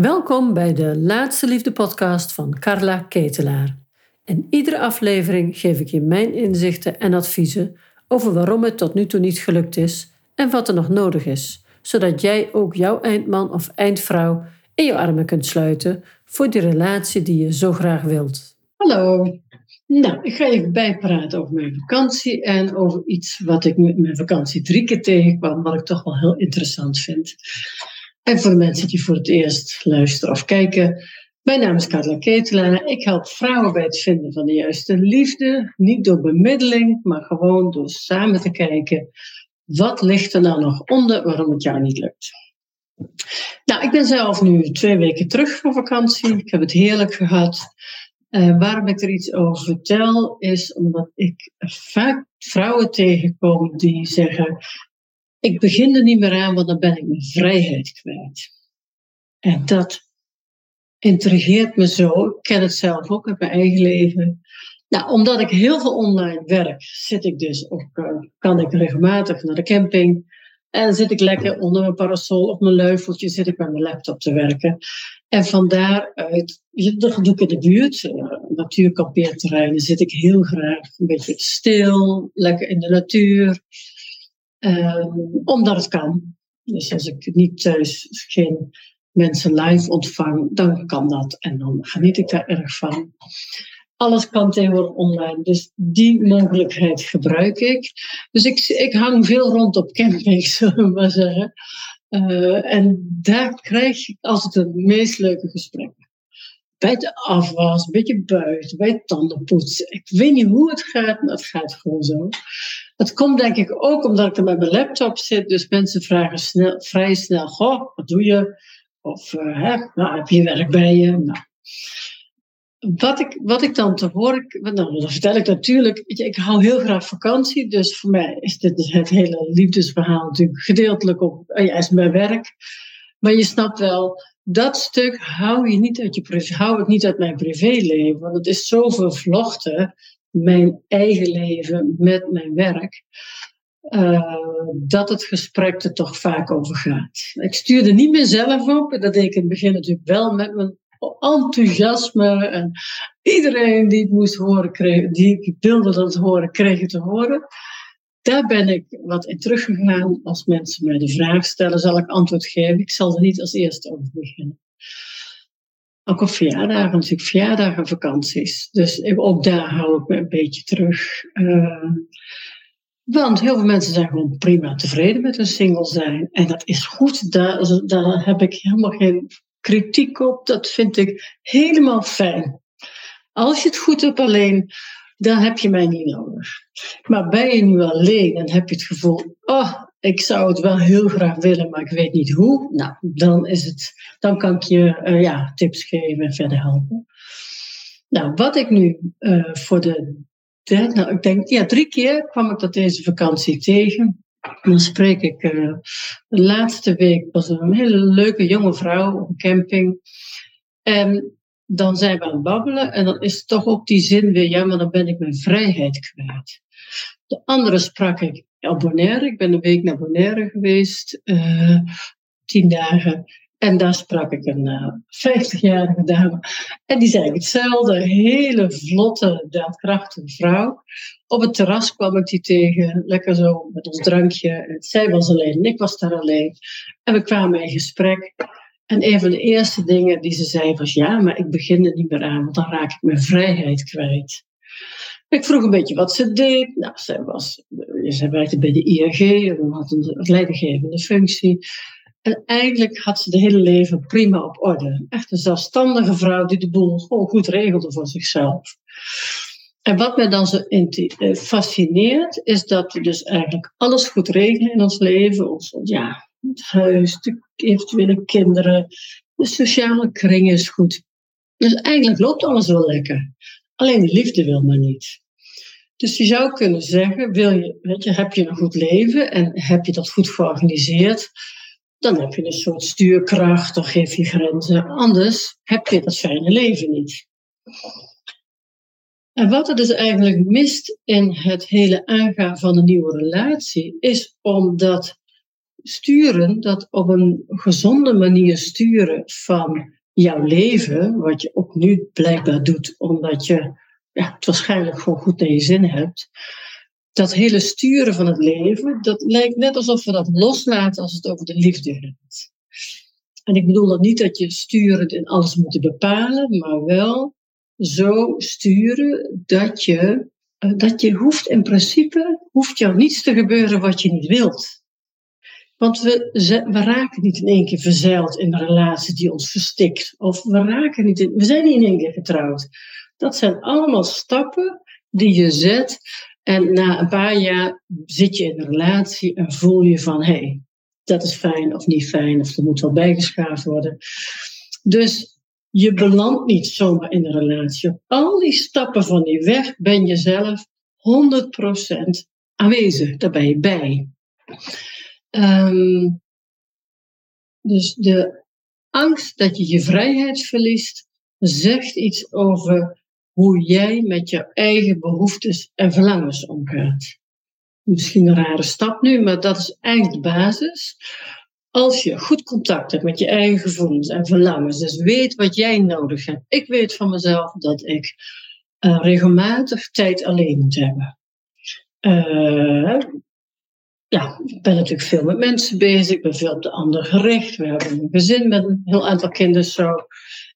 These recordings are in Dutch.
Welkom bij de Laatste Liefde podcast van Carla Ketelaar. In iedere aflevering geef ik je mijn inzichten en adviezen over waarom het tot nu toe niet gelukt is en wat er nog nodig is, zodat jij ook jouw eindman of eindvrouw in je armen kunt sluiten voor die relatie die je zo graag wilt. Hallo. Nou, ik ga even bijpraten over mijn vakantie en over iets wat ik met mijn vakantie drie keer tegenkwam, wat ik toch wel heel interessant vind. En voor de mensen die voor het eerst luisteren of kijken, mijn naam is Carla Ketelaar. Ik help vrouwen bij het vinden van de juiste liefde. Niet door bemiddeling, maar gewoon door samen te kijken. Wat ligt er nou nog onder waarom het jou niet lukt? Nou, ik ben zelf nu twee weken terug van vakantie. Ik heb het heerlijk gehad. Uh, waarom ik er iets over vertel, is omdat ik vaak vrouwen tegenkom die zeggen: Ik begin er niet meer aan, want dan ben ik mijn vrijheid kwijt. En dat intrigeert me zo. Ik ken het zelf ook uit mijn eigen leven. Nou, omdat ik heel veel online werk, zit ik dus ook, uh, kan ik regelmatig naar de camping. En zit ik lekker onder mijn parasol op mijn leuveltje, zit ik met mijn laptop te werken. En van daaruit, dat doe ik in de buurt, uh, natuurkampeerterreinen, zit ik heel graag een beetje stil, lekker in de natuur. Um, omdat het kan. Dus als ik niet thuis geen mensen live ontvang, dan kan dat. En dan geniet ik daar erg van. Alles kan tegenwoordig online, dus die mogelijkheid gebruik ik. Dus ik, ik hang veel rond op campings, zullen we maar zeggen. Uh, en daar krijg ik altijd de meest leuke gesprekken. Bij de afwas, een beetje buiten, bij tandenpoetsen. Ik weet niet hoe het gaat, maar het gaat gewoon zo. Het komt denk ik ook omdat ik er met mijn laptop zit. Dus mensen vragen snel, vrij snel: Goh, wat doe je? Of uh, hè, nou, heb je werk bij je? Nou. Wat, ik, wat ik dan te horen, nou, dan vertel ik natuurlijk, ik hou heel graag vakantie, dus voor mij is dit het hele liefdesverhaal natuurlijk gedeeltelijk op, uh, ja, is mijn werk. Maar je snapt wel, dat stuk hou, je niet uit je, hou ik niet uit mijn privéleven, want het is zo vervlochten, mijn eigen leven met mijn werk. Uh, dat het gesprek er toch vaak over gaat. Ik stuurde niet meer zelf op. Dat deed ik in het begin natuurlijk wel met mijn enthousiasme. En iedereen die het moest horen, kreeg, die wilde dat horen, kreeg het te horen. Daar ben ik wat in teruggegaan. Als mensen mij de vraag stellen, zal ik antwoord geven. Ik zal er niet als eerste over beginnen. Ook op verjaardagen, natuurlijk verjaardagen, vakanties. Dus ook daar hou ik me een beetje terug. Uh, want heel veel mensen zijn gewoon prima tevreden met hun single zijn. En dat is goed, daar, daar heb ik helemaal geen kritiek op. Dat vind ik helemaal fijn. Als je het goed hebt alleen, dan heb je mij niet nodig. Maar ben je nu alleen en heb je het gevoel, oh, ik zou het wel heel graag willen, maar ik weet niet hoe. Nou, dan, is het, dan kan ik je uh, ja, tips geven en verder helpen. Nou, wat ik nu uh, voor de nou, ik denk, ja, drie keer kwam ik dat deze vakantie tegen. dan spreek ik, uh, de laatste week was een hele leuke jonge vrouw op een camping. En dan zijn we aan het babbelen en dan is toch ook die zin weer, ja, maar dan ben ik mijn vrijheid kwijt. De andere sprak ik op Bonaire. Ik ben een week naar Bonaire geweest, uh, tien dagen. En daar sprak ik een uh, eh, 50-jarige dame. En die zei hetzelfde. Hele vlotte, daadkrachtige vrouw. Op het terras kwam ik die tegen. Lekker zo met ons drankje. Zij was alleen ik was daar alleen. En we kwamen in gesprek. En een van de eerste dingen die ze zei was: Ja, maar ik begin er niet meer aan, want dan raak ik mijn vrijheid kwijt. Ik vroeg een beetje wat ze deed. Nou, zij, was, zij werkte bij de ING en had een leidinggevende functie. En eigenlijk had ze de hele leven prima op orde. Echt een zelfstandige vrouw die de boel gewoon goed regelde voor zichzelf. En wat mij dan zo eh, fascineert, is dat we dus eigenlijk alles goed regelen in ons leven. Ons, ja, het huis, de eventuele kinderen, de sociale kring is goed. Dus eigenlijk loopt alles wel lekker. Alleen de liefde wil maar niet. Dus je zou kunnen zeggen, wil je, weet je, heb je een goed leven en heb je dat goed georganiseerd, dan heb je een soort stuurkracht, dan geef je grenzen. Anders heb je dat fijne leven niet. En wat er dus eigenlijk mist in het hele aangaan van een nieuwe relatie, is omdat sturen, dat op een gezonde manier sturen van jouw leven, wat je ook nu blijkbaar doet, omdat je ja, het waarschijnlijk gewoon goed naar je zin hebt. Dat hele sturen van het leven, dat lijkt net alsof we dat loslaten als het over de liefde gaat. En ik bedoel dat niet dat je sturend in alles moet bepalen, maar wel zo sturen dat je, eh, dat je hoeft in principe, hoeft jou niets te gebeuren wat je niet wilt. Want we, we raken niet in één keer verzeild in een relatie die ons verstikt. Of we, raken niet in, we zijn niet in één keer getrouwd. Dat zijn allemaal stappen die je zet. En na een paar jaar zit je in een relatie en voel je van hé, hey, dat is fijn of niet fijn, of er moet wel bijgeschaafd worden. Dus je belandt niet zomaar in een relatie. Op al die stappen van die weg ben je zelf 100% aanwezig. Daar ben je bij. Um, dus de angst dat je je vrijheid verliest, zegt iets over hoe jij met je eigen behoeftes en verlangens omgaat. Misschien een rare stap nu, maar dat is eigenlijk de basis. Als je goed contact hebt met je eigen gevoelens en verlangens, dus weet wat jij nodig hebt. Ik weet van mezelf dat ik uh, regelmatig tijd alleen moet hebben. Uh, ja, ik ben natuurlijk veel met mensen bezig. Ik ben veel op de ander gericht. We hebben een gezin met een heel aantal kinderen zo.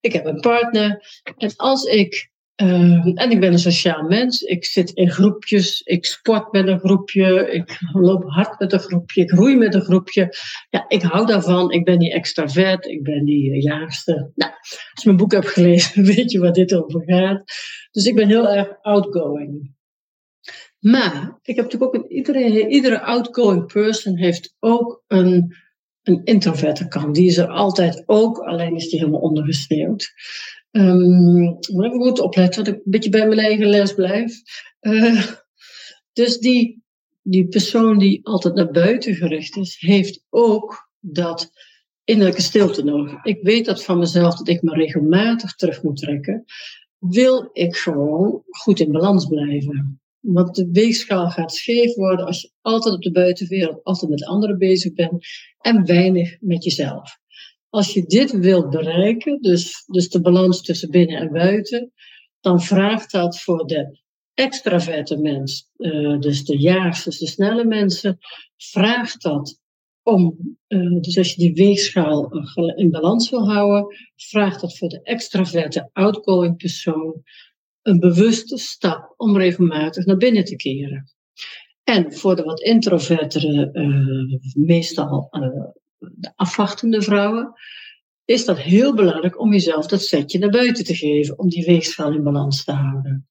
Ik heb een partner. En als ik uh, en ik ben een sociaal mens. Ik zit in groepjes. Ik sport met een groepje. Ik loop hard met een groepje. Ik roei met een groepje. Ja, ik hou daarvan. Ik ben die extravert. Ik ben die uh, jaagste. Nou, als je mijn boek hebt gelezen, weet je waar dit over gaat. Dus ik ben heel erg outgoing. Maar ik heb natuurlijk ook een, iedere, iedere outgoing person heeft ook een, een introverte kant. Die is er altijd ook, alleen is die helemaal ondergesneeuwd. Um, moet ik goed opletten dat ik een beetje bij mijn eigen les blijf. Uh, dus die, die persoon die altijd naar buiten gericht is, heeft ook dat innerlijke stilte nodig. Ik weet dat van mezelf dat ik me regelmatig terug moet trekken. Wil ik gewoon goed in balans blijven. Want de weegschaal gaat scheef worden als je altijd op de buitenwereld, altijd met anderen bezig bent en weinig met jezelf. Als je dit wilt bereiken, dus, dus de balans tussen binnen en buiten, dan vraagt dat voor de extraverte mens, uh, dus de jaagsters, de snelle mensen, vraagt dat om, uh, dus als je die weegschaal in balans wil houden, vraagt dat voor de extraverte outgoing persoon een bewuste stap om regelmatig naar binnen te keren. En voor de wat introvertere, uh, meestal uh, de afwachtende vrouwen, is dat heel belangrijk om jezelf dat setje naar buiten te geven, om die weegschaal in balans te houden.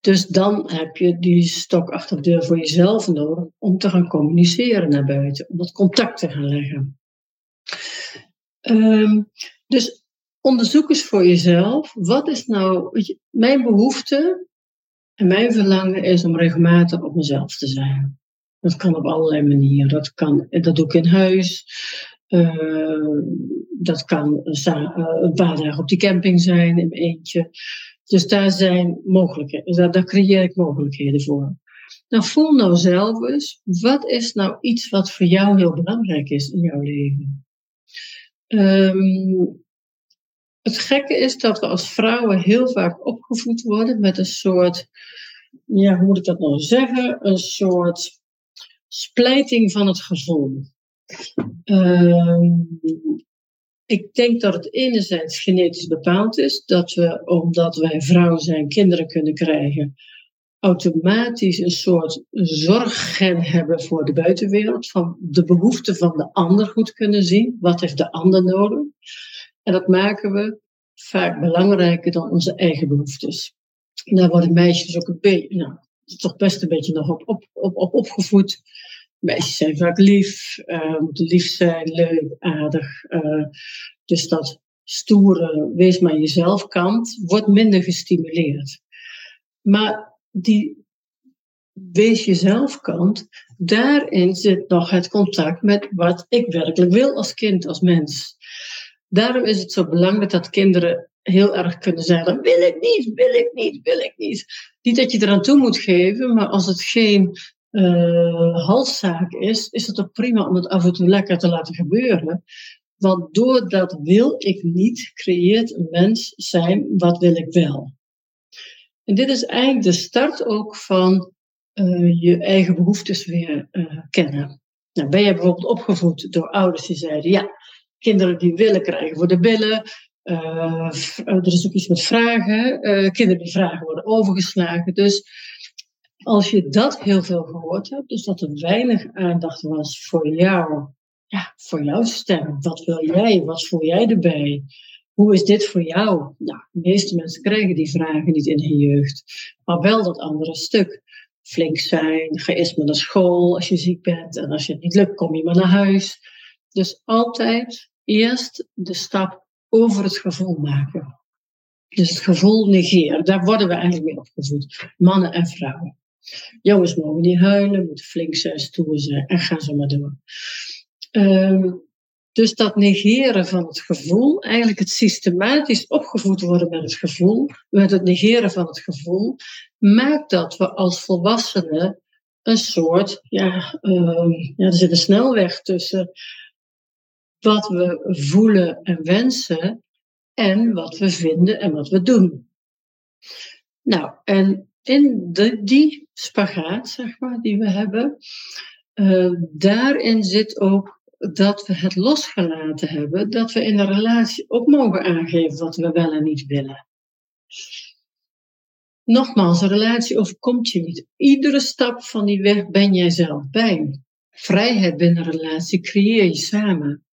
Dus dan heb je die stok achter de deur voor jezelf nodig om te gaan communiceren naar buiten, om dat contact te gaan leggen. Um, dus onderzoek eens voor jezelf, wat is nou, mijn behoefte en mijn verlangen is om regelmatig op mezelf te zijn. Dat kan op allerlei manieren. Dat, kan, dat doe ik in huis. Uh, dat kan een paar dagen op die camping zijn in mijn eentje. Dus daar zijn mogelijkheden. Daar, daar creëer ik mogelijkheden voor. Nou, voel nou zelf eens, wat is nou iets wat voor jou heel belangrijk is in jouw leven? Um, het gekke is dat we als vrouwen heel vaak opgevoed worden met een soort, ja, hoe moet ik dat nou zeggen? Een soort splijting van het gevoel. Uh, ik denk dat het enerzijds genetisch bepaald is, dat we, omdat wij vrouwen zijn, kinderen kunnen krijgen, automatisch een soort zorggen hebben voor de buitenwereld, van de behoeften van de ander goed kunnen zien. Wat heeft de ander nodig? En dat maken we vaak belangrijker dan onze eigen behoeftes. Daar worden meisjes ook een nou, toch best een beetje nog op, op, op, op opgevoed. Meisjes zijn vaak lief, uh, moeten lief zijn, leuk, aardig. Uh, dus dat stoere, wees maar jezelf kant, wordt minder gestimuleerd. Maar die wees jezelf kant, daarin zit nog het contact met wat ik werkelijk wil als kind, als mens. Daarom is het zo belangrijk dat kinderen heel erg kunnen zeggen: wil ik niet, wil ik niet, wil ik niet. Niet dat je eraan toe moet geven, maar als het geen uh, halszaak is, is het ook prima om het af en toe lekker te laten gebeuren. Want door dat wil ik niet, creëert een mens zijn wat wil ik wel. En dit is eigenlijk de start ook van uh, je eigen behoeftes weer uh, kennen. Nou, ben je bijvoorbeeld opgevoed door ouders die zeiden, ja, kinderen die willen krijgen voor de billen. Uh, er is ook iets met vragen. kinderen die vragen worden overgeslagen. Dus als je dat heel veel gehoord hebt, dus dat er weinig aandacht was voor jou, ja, voor jouw stem. Wat wil jij? Wat voel jij erbij? Hoe is dit voor jou? Nou, de meeste mensen krijgen die vragen niet in hun jeugd, maar wel dat andere stuk. Flink zijn, ga eerst maar naar school als je ziek bent en als je het niet lukt, kom je maar naar huis. Dus altijd eerst de stap over het gevoel maken. Dus het gevoel negeren, daar worden we eigenlijk mee opgevoed, mannen en vrouwen. Jongens mogen niet huilen, moeten flink zijn, stoer zijn en gaan zo maar door. Um, dus dat negeren van het gevoel, eigenlijk het systematisch opgevoed worden met het gevoel, met het negeren van het gevoel, maakt dat we als volwassenen een soort, ja, um, ja er zit een snelweg tussen wat we voelen en wensen en wat we vinden en wat we doen. Nou, en in de, die spagaat, zeg maar, die we hebben, uh, daarin zit ook dat we het losgelaten hebben, dat we in een relatie ook mogen aangeven wat we wel en niet willen. Nogmaals, een relatie overkomt je niet. Iedere stap van die weg ben jij zelf bij. Vrijheid binnen een relatie creëer je samen.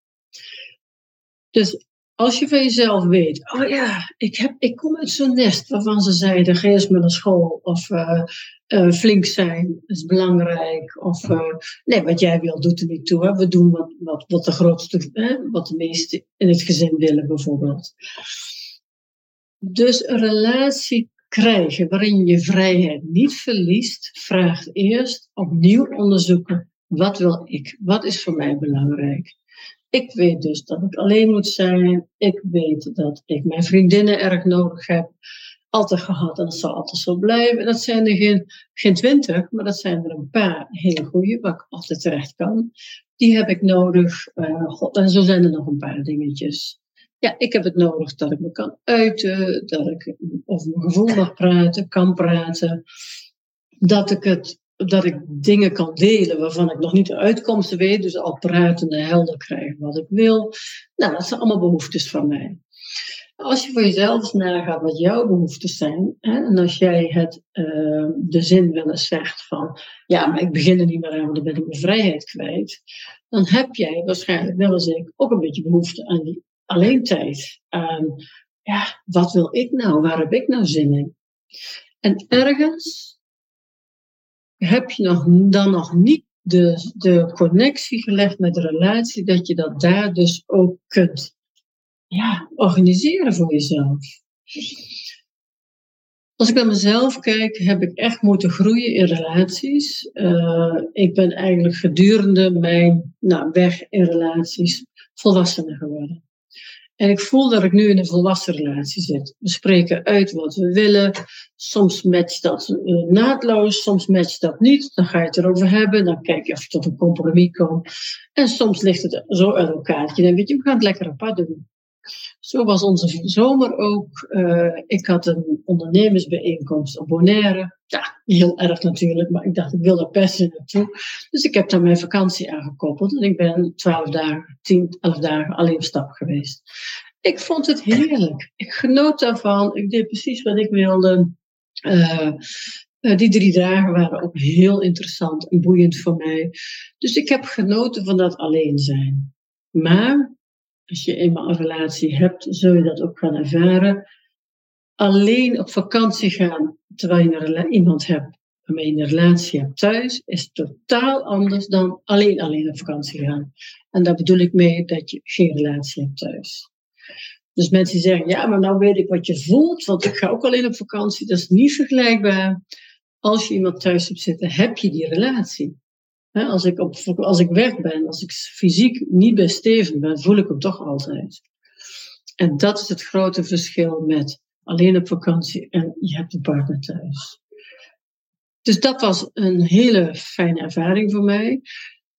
Dus als je van jezelf weet, oh ja, ik, heb, ik kom uit zo'n nest waarvan ze zeiden, ga eens met naar school of uh, uh, flink zijn is belangrijk. Of uh, nee, wat jij wil doet er niet toe. Hè. We doen wat, wat, wat de grootste, hè, wat de meesten in het gezin willen bijvoorbeeld. Dus een relatie krijgen waarin je vrijheid niet verliest, vraagt eerst opnieuw onderzoeken. Wat wil ik? Wat is voor mij belangrijk? Ik weet dus dat ik alleen moet zijn. Ik weet dat ik mijn vriendinnen erg nodig heb. Altijd gehad en dat zal altijd zo blijven. Dat zijn er geen, geen twintig, maar dat zijn er een paar hele goede waar ik altijd terecht kan. Die heb ik nodig. Uh, God, en zo zijn er nog een paar dingetjes. Ja, ik heb het nodig dat ik me kan uiten, dat ik over mijn gevoel mag praten, kan praten. Dat ik het dat ik dingen kan delen waarvan ik nog niet de uitkomsten weet. Dus al pratende helder krijgen wat ik wil. Nou, dat zijn allemaal behoeftes van mij. Als je voor jezelf eens nagaat wat jouw behoeftes zijn, hè, en als jij het, uh, de zin wel eens zegt van, ja, maar ik begin er niet meer aan, want dan ben ik mijn vrijheid kwijt, dan heb jij waarschijnlijk, wel als ik, ook een beetje behoefte aan die alleentijd. Aan, ja, wat wil ik nou? Waar heb ik nou zin in? En ergens heb je nog, dan nog niet de, de connectie gelegd met de relatie, dat je dat daar dus ook kunt ja, organiseren voor jezelf. Als ik naar mezelf kijk, heb ik echt moeten groeien in relaties. Uh, ik ben eigenlijk gedurende mijn nou, weg in relaties volwassener geworden. En ik voel dat ik nu in een volwassen relatie zit. We spreken uit wat we willen. Soms matcht dat uh, naadloos, soms matcht dat niet. Dan ga je het erover hebben. Dan kijk je of je tot een compromis komt. En soms ligt het zo uit elkaar. Je denkt, we gaan het lekker apart doen. Zo was onze zomer ook. Uh, ik had een ondernemersbijeenkomst op Bonaire. Ja, heel erg natuurlijk, maar ik dacht, ik wil daar persen naartoe. Dus ik heb daar mijn vakantie aangekoppeld. En ik ben twaalf dagen, tien, elf dagen alleen op stap geweest. Ik vond het heerlijk. Ik genoot daarvan. Ik deed precies wat ik wilde. Uh, die drie dagen waren ook heel interessant en boeiend voor mij. Dus ik heb genoten van dat alleen zijn. Maar als je eenmaal een relatie hebt, zul je dat ook gaan ervaren. Alleen op vakantie gaan terwijl je iemand hebt waarmee je een relatie hebt thuis, is totaal anders dan alleen alleen op vakantie gaan. En daar bedoel ik mee dat je geen relatie hebt thuis. Dus mensen zeggen, ja, maar nou weet ik wat je voelt, want ik ga ook alleen op vakantie. Dat is niet vergelijkbaar. Als je iemand thuis hebt zitten, heb je die relatie als, ik op, als ik weg ben, als ik fysiek niet bij Steven ben, voel ik hem toch altijd. En dat is het grote verschil met alleen op vakantie en je hebt een partner thuis. Dus dat was een hele fijne ervaring voor mij.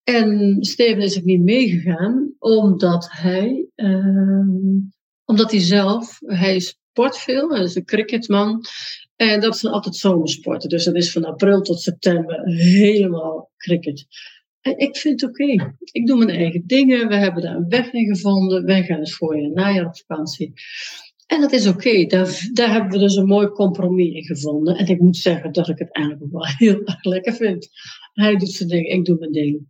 En Steven is ook niet meegegaan, omdat hij, uh, omdat hij zelf, hij sport veel, hij is een cricketman. En dat zijn altijd zomersporten. Dus dat is van april tot september helemaal cricket. En ik vind het oké. Ik doe mijn eigen dingen. We hebben daar een weg in gevonden. Wij gaan het voorjaar, najaar op vakantie. En dat is oké. Daar, daar hebben we dus een mooi compromis in gevonden. En ik moet zeggen dat ik het eigenlijk wel heel erg lekker vind. Hij doet zijn ding, ik doe mijn ding.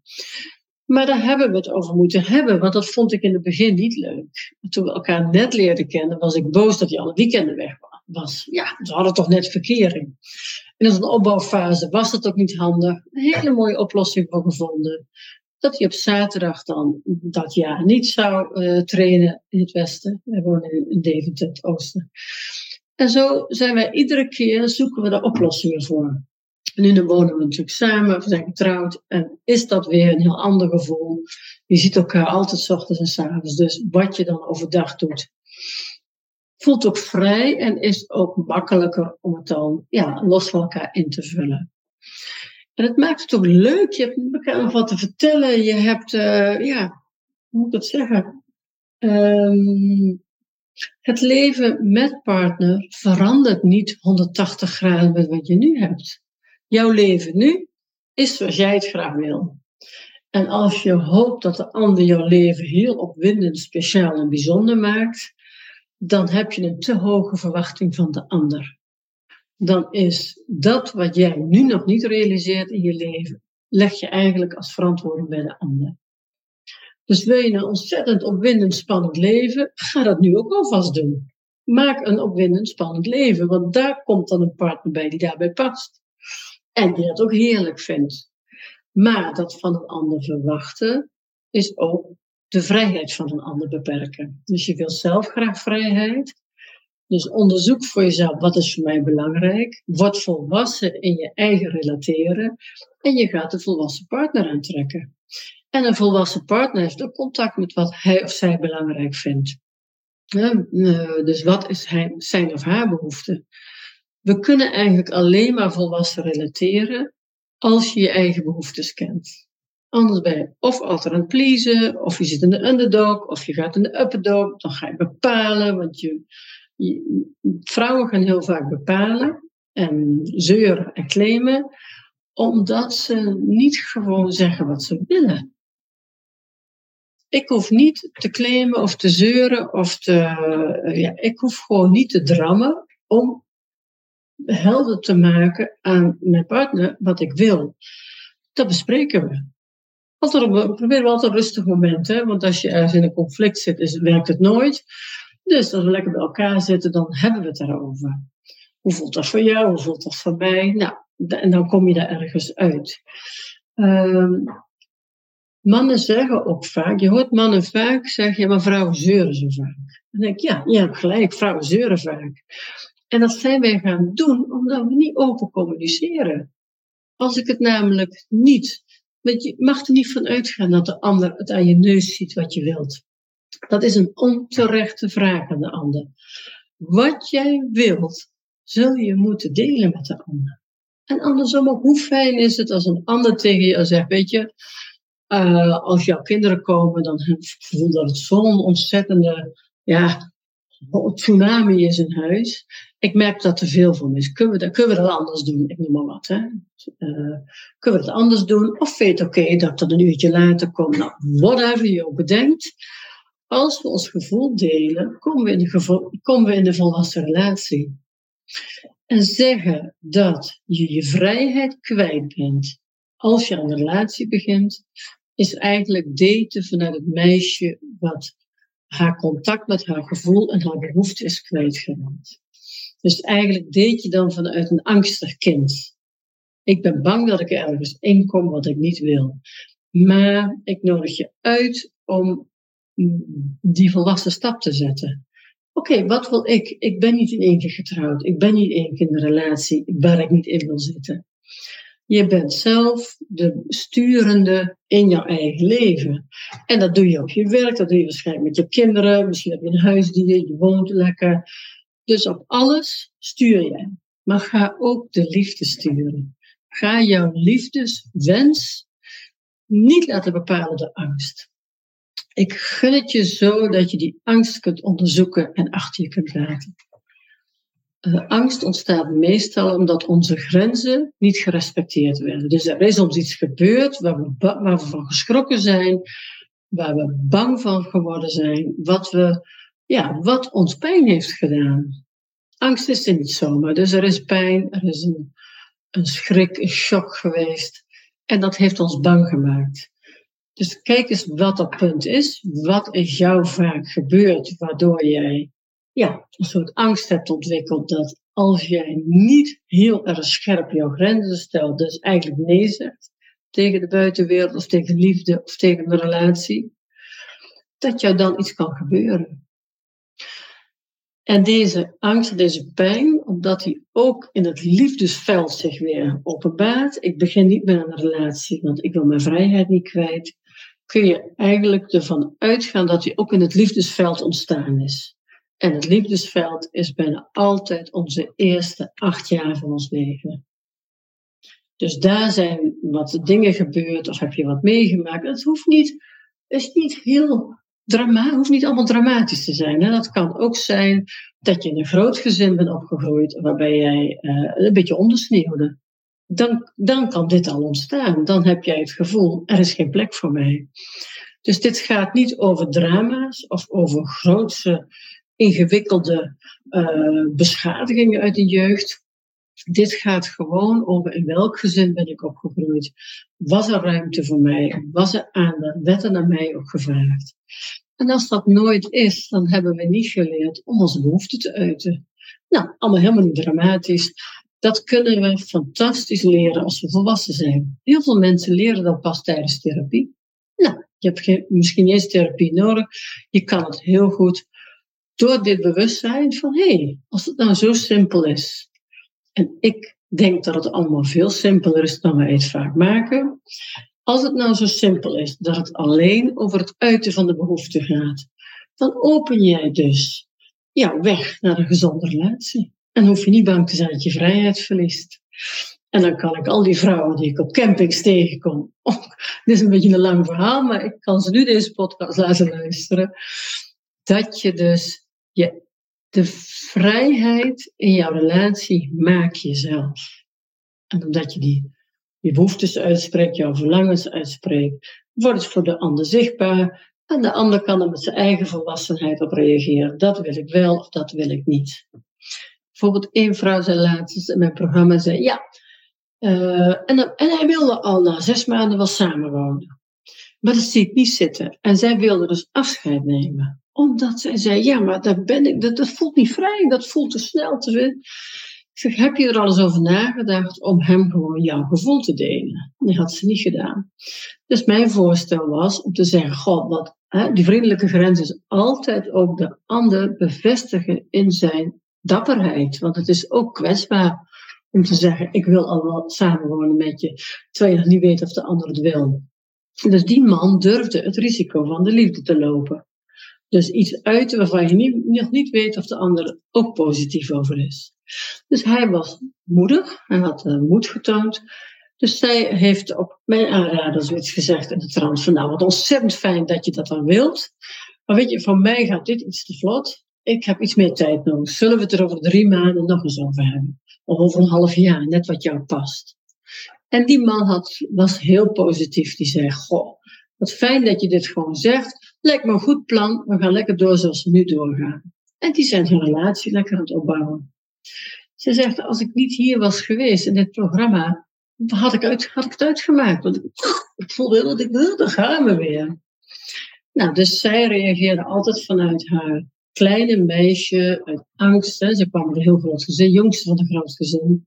Maar daar hebben we het over moeten hebben, want dat vond ik in het begin niet leuk. Toen we elkaar net leerden kennen, was ik boos dat hij alle weekenden weg was. Ja, ze hadden toch net verkering. In een opbouwfase was dat ook niet handig. Een hele mooie oplossing voor gevonden. Dat hij op zaterdag dan dat jaar niet zou uh, trainen in het westen. We wonen in Deventer, het oosten. En zo zijn wij iedere keer zoeken we daar oplossingen voor. En nu wonen we natuurlijk samen, we zijn getrouwd. En is dat weer een heel ander gevoel. Je ziet elkaar altijd s ochtends en s avonds. Dus wat je dan overdag doet. Voelt ook vrij en is ook makkelijker om het dan ja, los van elkaar in te vullen. En het maakt het ook leuk. Je hebt elkaar wat te vertellen. Je hebt, uh, ja, hoe moet ik dat zeggen? Um, het leven met partner verandert niet 180 graden met wat je nu hebt. Jouw leven nu is zoals jij het graag wil. En als je hoopt dat de ander jouw leven heel opwindend, speciaal en bijzonder maakt, dan heb je een te hoge verwachting van de ander. Dan is dat wat jij nu nog niet realiseert in je leven, leg je eigenlijk als verantwoording bij de ander. Dus wil je een ontzettend opwindend, spannend leven, ga dat nu ook alvast doen. Maak een opwindend, spannend leven, want daar komt dan een partner bij die daarbij past. En die dat ook heerlijk vindt. Maar dat van een ander verwachten is ook de vrijheid van een ander beperken. Dus je wil zelf graag vrijheid. Dus onderzoek voor jezelf wat is voor mij belangrijk. Word volwassen in je eigen relateren. En je gaat een volwassen partner aantrekken. En een volwassen partner heeft ook contact met wat hij of zij belangrijk vindt. Eh, dus wat is zijn of haar behoefte? We kunnen eigenlijk alleen maar volwassen relateren als je je eigen behoeftes kent. Anders ben je of altijd aan het pleasen, of je zit in de underdog, of je gaat in de upperdog. Dan ga je bepalen, want je, vrouwen gaan heel vaak bepalen en zeuren en claimen, omdat ze niet gewoon zeggen wat ze willen. Ik hoef niet te claimen of te zeuren of te. Ja, ik hoef gewoon niet te drammen om helder te maken aan mijn partner wat ik wil. Dat bespreken we. Altijd op, proberen we altijd rustig moment, hè? want als je ergens in een conflict zit, is, werkt het nooit. Dus als we lekker bij elkaar zitten, dan hebben we het daarover. Hoe voelt dat voor jou? Hoe voelt dat voor mij? Nou, en dan kom je daar ergens uit. Um, mannen zeggen ook vaak, je hoort mannen vaak zeggen, ja, maar vrouwen zeuren zo vaak. Dan denk ik, ja, je hebt gelijk, vrouwen zeuren vaak. En dat zijn wij gaan doen omdat we niet open communiceren. Als ik het namelijk niet, want je mag er niet van uitgaan dat de ander het aan je neus ziet wat je wilt. Dat is een onterechte vraag aan de ander. Wat jij wilt, zul je moeten delen met de ander. En andersom ook, hoe fijn is het als een ander tegen je zegt, weet je, uh, als jouw kinderen komen, dan voel dat het zo'n ontzettende, ja, tsunami is in huis. Ik merk dat er veel van is. Kunnen we dat, kunnen we anders doen? Ik noem maar wat. Hè? Uh, kunnen we dat anders doen? Of weet oké dat dat een uurtje later komt? Nou, whatever je ook bedenkt. Als we ons gevoel delen, komen we in de, komen we in de volwassen relatie. En zeggen dat je je vrijheid kwijt bent als je aan een relatie begint, is eigenlijk daten vanuit het meisje wat haar contact met haar gevoel en haar behoefte is kwijtgeraakt. Dus eigenlijk deed je dan vanuit een angstig kind. Ik ben bang dat ik ergens inkom wat ik niet wil. Maar ik nodig je uit om die volwassen stap te zetten. Oké, wat wil ik? Ik ben niet in één keer getrouwd. Ik ben niet in één keer in een relatie waar ik niet in wil zitten. Je bent zelf de sturende in jouw eigen leven. En dat doe je op je werk, dat doe je waarschijnlijk met je kinderen. Misschien heb je een huisdier, je woont lekker. Dus op alles stuur jij. Maar ga ook de liefde sturen. ga jouw liefdeswens niet laten bepalen door angst. Ik gun het je zo dat je die angst kunt onderzoeken en achter je kunt laten. Uh, angst ontstaat meestal omdat onze grenzen niet gerespecteerd werden. Dus er is ons iets gebeurd waar we, waar we van geschrokken zijn, waar we bang van geworden zijn, wat, we, ja, wat ons pijn heeft gedaan. Angst is er niet zomaar. Dus er is pijn, er is een, schrik, een shock geweest. En dat heeft ons bang gemaakt. Dus kijk eens wat dat punt is. Wat is jou vaak gebeurd waardoor jij ja, een soort angst hebt ontwikkeld dat als jij niet heel erg scherp jouw grenzen stelt, dus eigenlijk nee zegt tegen de buitenwereld of tegen liefde of tegen een relatie, dat jou dan iets kan gebeuren. En deze angst, deze pijn, omdat die ook in het liefdesveld zich weer openbaart. Ik begin niet aan een relatie, want ik wil mijn vrijheid niet kwijt. Kun je eigenlijk ervan uitgaan dat die ook in het liefdesveld ontstaan is. En het liefdesveld is bijna altijd onze eerste acht jaar van ons leven. Dus daar zijn wat dingen gebeurd of heb je wat meegemaakt. Het hoeft niet, is niet heel drama, hoeft niet allemaal dramatisch te zijn. Hè? Dat kan ook zijn dat je in een groot gezin bent opgegroeid waarbij jij uh, een beetje ondersneeuwde. Dan, dan kan dit al ontstaan. Dan heb jij het gevoel, er is geen plek voor mij. Dus dit gaat niet over drama's of over grootse, ingewikkelde uh, beschadigingen uit de jeugd. Dit gaat gewoon over in welk gezin ben ik opgegroeid. Was er ruimte voor mij? Was er aandacht? Werd er naar mij ook gevraagd? En als dat nooit is, dan hebben we niet geleerd om onze behoeften te uiten. Nou, allemaal helemaal niet dramatisch. Dat kunnen we fantastisch leren als we volwassen zijn. Heel veel mensen leren dat pas tijdens therapie. Nou, je hebt misschien niet eens therapie nodig. Je kan het heel goed door dit bewustzijn van hé, hey, als het nou zo simpel is. En ik denk dat het allemaal veel simpeler is dan wij het vaak maken. Als het nou zo simpel is dat het alleen over het uiten van de behoefte gaat, dan open jij dus ja, weg naar een gezonde relatie. En hoef je niet bang te zijn dat je vrijheid verliest. En dan kan ik al die vrouwen die ik op campings tegenkom. Dit is een beetje een lang verhaal, maar ik kan ze nu deze podcast laten luisteren. Dat je dus je, de vrijheid in jouw relatie maak jezelf. En omdat je die je behoeftes uitspreekt, jouw verlangens uitspreekt, wordt het voor de ander zichtbaar. En de ander kan er met zijn eigen volwassenheid op reageren. Dat wil ik wel of dat wil ik niet. Bijvoorbeeld één vrouw zei laatst in mijn programma, zei ja, uh, en, en hij wilde al na zes maanden wel samenwonen. Maar dat zie ik niet zitten. En zij wilde dus afscheid nemen. Omdat zij zei, ja, maar daar ben ik, dat, dat voelt niet vrij, dat voelt te snel te veel. Ik zeg, heb je er al eens over nagedacht om hem gewoon jouw gevoel te delen? Dat had ze niet gedaan. Dus mijn voorstel was om te zeggen, god, wat, hè, die vriendelijke grens is altijd ook de ander bevestigen in zijn dapperheid. Want het is ook kwetsbaar om te zeggen, ik wil al wel samenwonen met je, terwijl je nog niet weet of de ander het wil. Dus die man durfde het risico van de liefde te lopen. Dus iets uiten waarvan je niet, nog niet weet of de ander er ook positief over is. Dus hij was moedig, hij had uh, moed getoond. Dus zij heeft op mijn aanrader zoiets gezegd in de trant van, nou wat ontzettend fijn dat je dat dan wilt. Maar weet je, voor mij gaat dit iets te vlot. Ik heb iets meer tijd nodig. Zullen we het er over drie maanden nog eens over hebben? Of over een half jaar, net wat jou past. En die man had, was heel positief. Die zei, goh, wat fijn dat je dit gewoon zegt. Lijkt me een goed plan. We gaan lekker door zoals we nu doorgaan. En die zijn hun relatie lekker aan het opbouwen. Ze zegt, als ik niet hier was geweest in dit programma, had ik, had ik het uitgemaakt. Want ik voelde dat ik wilde, gaan we weer. Nou, dus zij reageerde altijd vanuit haar kleine meisje, uit angst. Ze kwam uit een heel groot gezin, jongste van een groot gezin.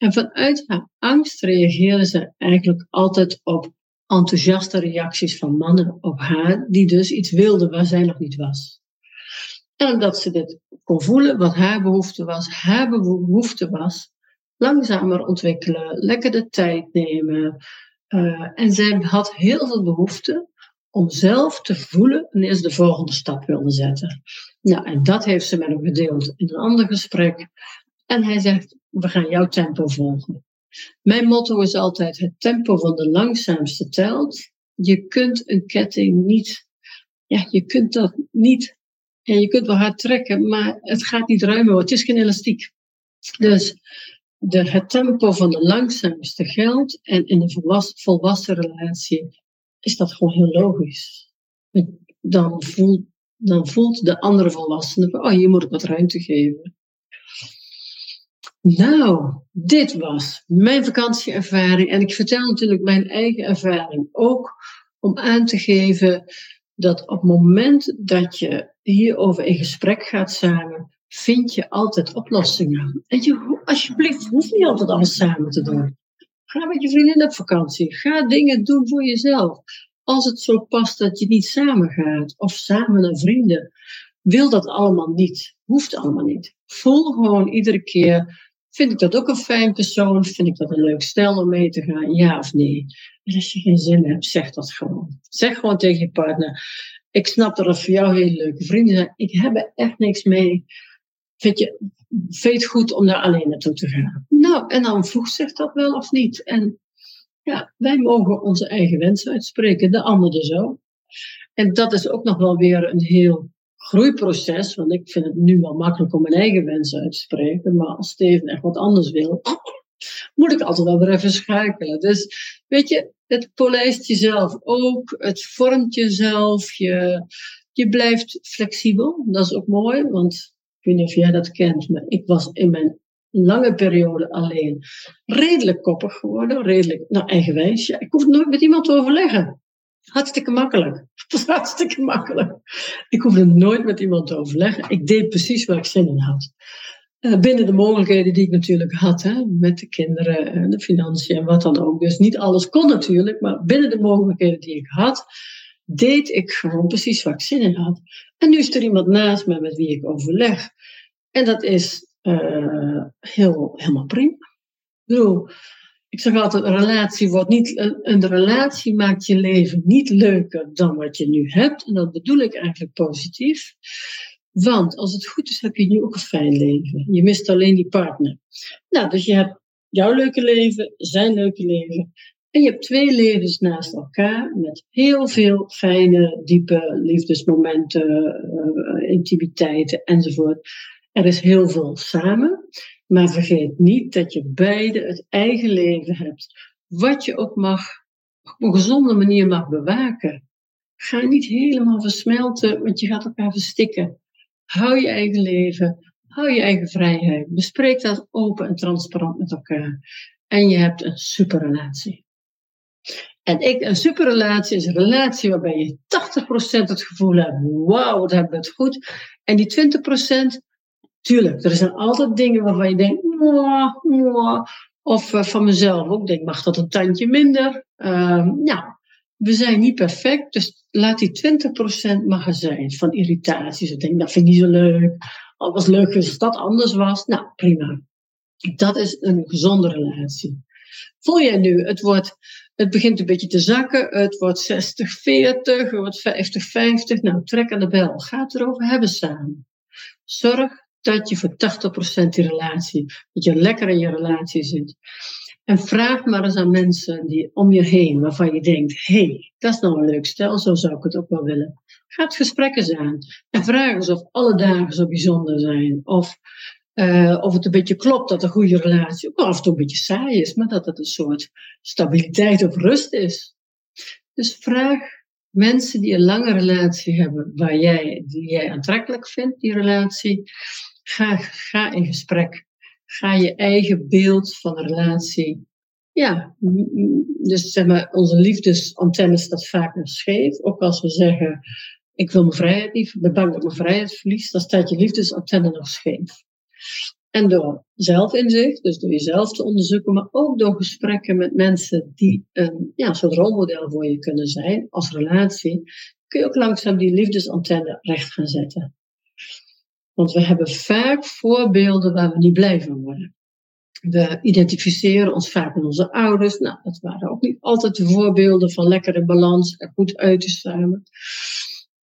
En vanuit haar angst reageerde ze eigenlijk altijd op enthousiaste reacties van mannen op haar, die dus iets wilden waar zij nog niet was. En omdat ze dit kon voelen, wat haar behoefte was, haar behoefte was, langzamer ontwikkelen, lekker de tijd nemen. Uh, en zij had heel veel behoefte om zelf te voelen wanneer ze de volgende stap wilde zetten. Nou, en dat heeft ze met hem gedeeld in een ander gesprek. En hij zegt, we gaan jouw tempo volgen. Mijn motto is altijd: het tempo van de langzaamste telt. Je kunt een ketting niet, ja, je kunt dat niet. En je kunt wel hard trekken, maar het gaat niet ruimer. Het is geen elastiek. Dus de, het tempo van de langzaamste geldt. En in een volwassen, volwassen relatie is dat gewoon heel logisch. Dan voelt, dan voelt de andere volwassene, oh, hier moet ik wat ruimte geven. Nou, dit was mijn vakantieervaring. En ik vertel natuurlijk mijn eigen ervaring ook om aan te geven dat op het moment dat je hierover in gesprek gaat samen, vind je altijd oplossingen. En je, alsjeblieft, hoeft niet altijd alles samen te doen. Ga met je vriendin op vakantie. Ga dingen doen voor jezelf. Als het zo past dat je niet samen gaat of samen naar vrienden, wil dat allemaal niet. Hoeft allemaal niet. Voel gewoon iedere keer Vind ik dat ook een fijn persoon? Vind ik dat een leuk stel om mee te gaan? Ja of nee? En als je geen zin hebt, zeg dat gewoon. Zeg gewoon tegen je partner: Ik snap dat het voor jou hele leuke vrienden zijn. Ik heb er echt niks mee. Vind je, goed om daar alleen naartoe te gaan? Nou, en dan voegt zich dat wel of niet. En ja, wij mogen onze eigen wensen uitspreken, de ander dus ook. En dat is ook nog wel weer een heel groeiproces, want ik vind het nu wel makkelijk om mijn eigen wensen uit te spreken, maar als Steven echt wat anders wil, moet ik altijd wel weer even schakelen. Dus weet je, het polijst jezelf ook, het vormt jezelf, je, je blijft flexibel, dat is ook mooi, want ik weet niet of jij dat kent, maar ik was in mijn lange periode alleen redelijk koppig geworden, redelijk, nou eigenwijs. Ja, ik hoef nooit met iemand te overleggen. Hartstikke makkelijk. Het was hartstikke makkelijk. Ik hoefde nooit met iemand te overleggen. Ik deed precies waar ik zin in had. Uh, binnen de mogelijkheden die ik natuurlijk had, hè, met de kinderen en de financiën en wat dan ook. Dus niet alles kon natuurlijk, maar binnen de mogelijkheden die ik had, deed ik gewoon precies waar ik zin in had. En nu is er iemand naast me met wie ik overleg. En dat is uh, heel, helemaal prima. Ik bedoel, ik zeg altijd, een relatie wordt niet, een, relatie maakt je leven niet leuker dan wat je nu hebt. En dat bedoel ik eigenlijk positief. Want als het goed is, heb je nu ook een fijn leven. Je mist alleen die partner. Nou, dus je hebt jouw leuke leven, zijn leuke leven. En je hebt twee levens naast elkaar met heel veel fijne, diepe liefdesmomenten, uh, intimiteiten enzovoort. Er is heel veel samen. Maar vergeet niet dat je beide het eigen leven hebt. Wat je ook mag, op een gezonde manier mag bewaken. Ga niet helemaal versmelten, want je gaat elkaar verstikken. Hou je eigen leven, hou je eigen vrijheid. Bespreek dat open en transparant met elkaar. En je hebt een superrelatie. En ik, een superrelatie is een relatie waarbij je 80% het gevoel hebt, wauw, wat hebben we het goed. En die 20% Tuurlijk, er zijn altijd dingen waarvan je denkt, mwah, mwah. of uh, van mezelf ook denk, mag dat een tandje minder? Ja, we zijn niet perfect, dus laat die 20% mag er zijn van irritaties. Ik denk, dat vind ik niet zo leuk. Al was leuk als dat anders was. Nou, prima. Dat is een gezonde relatie. Voel jij nu, het, wordt, het begint een beetje te zakken, het wordt 60-40, het wordt 50-50. Nou, trek aan de bel. Ga het erover hebben samen. Zorg dat je voor 80% die relatie, dat je lekker in je relatie zit. En vraag maar eens aan mensen die om je heen, waarvan je denkt, hé, hey, dat is nou een leuk stel, zo zou ik het ook wel willen. Ga het gesprek eens aan. En vraag eens of alle dagen zo bijzonder zijn. Of, uh, of het een beetje klopt dat een goede relatie ook af en toe een beetje saai is, maar dat het een soort stabiliteit of rust is. Dus vraag mensen die een lange relatie hebben, waar jij, die jij aantrekkelijk vindt, die relatie, Ga, in gesprek. Ga je eigen beeld van de relatie. Ja, dus zeg maar, onze liefdesantenne staat vaak nog scheef. Ook als we zeggen, ik wil mijn vrijheid niet, ben bang dat mijn vrijheid verlies, dan staat je liefdesantenne nog scheef. En door zelfinzicht, dus door jezelf te onderzoeken, maar ook door gesprekken met mensen die een ja, soort rolmodel voor je kunnen zijn als relatie, kun je ook langzaam die liefdesantenne recht gaan zetten. Want we hebben vaak voorbeelden waar we niet blij van worden. We identificeren ons vaak met onze ouders. Nou, dat waren ook niet altijd de voorbeelden van lekkere balans en goed uit te samen.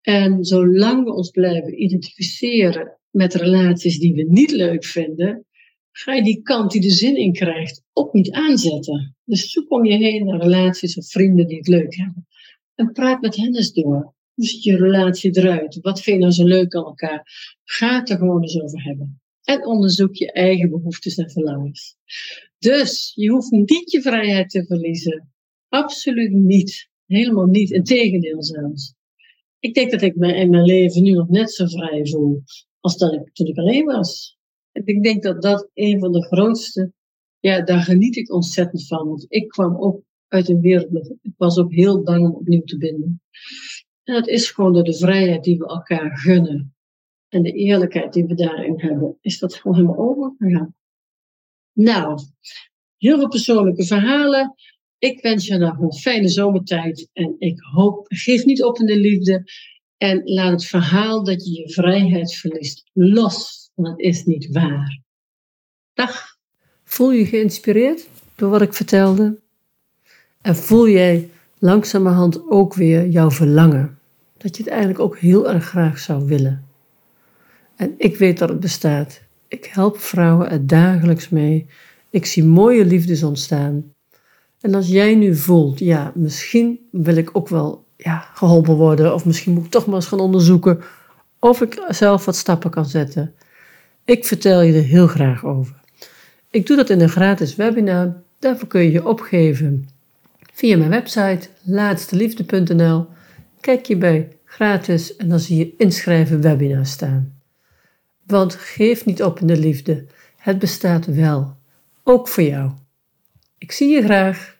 En zolang we ons blijven identificeren met relaties die we niet leuk vinden, ga je die kant die de zin in krijgt ook niet aanzetten. Dus zoek om je heen naar relaties of vrienden die het leuk hebben. En praat met hen eens door. Hoe ziet je relatie eruit? Wat vind je nou zo leuk aan elkaar? Ga het er gewoon eens over hebben. En onderzoek je eigen behoeftes en verlangens. Dus je hoeft niet je vrijheid te verliezen. Absoluut niet. Helemaal niet. Integendeel zelfs. Ik denk dat ik me in mijn leven nu nog net zo vrij voel als ik, toen ik alleen was. En ik denk dat dat een van de grootste, ja, daar geniet ik ontzettend van. Want ik kwam ook uit een wereld ik was ook heel bang om opnieuw te binden. En dat is gewoon door de vrijheid die we elkaar gunnen. En de eerlijkheid die we daarin hebben, is dat gewoon helemaal overgegaan. Nou, heel veel persoonlijke verhalen. Ik wens je nog een fijne zomertijd en ik hoop, geef niet op in de liefde en laat het verhaal dat je je vrijheid verliest los, want het is niet waar. Dag. Voel je geïnspireerd door wat ik vertelde? En voel jij langzamerhand ook weer jouw verlangen? Dat je het eigenlijk ook heel erg graag zou willen. En ik weet dat het bestaat. Ik help vrouwen er dagelijks mee. Ik zie mooie liefdes ontstaan. En als jij nu voelt, ja, misschien wil ik ook wel ja, geholpen worden, of misschien moet ik toch maar eens gaan onderzoeken of ik zelf wat stappen kan zetten. Ik vertel je er heel graag over. Ik doe dat in een gratis webinar. Daarvoor kun je je opgeven via mijn website laatsteliefde.nl. Kijk je bij gratis en dan zie je inschrijven webinar staan. Want geef niet op in de liefde. Het bestaat wel. Ook voor jou. Ik zie je graag.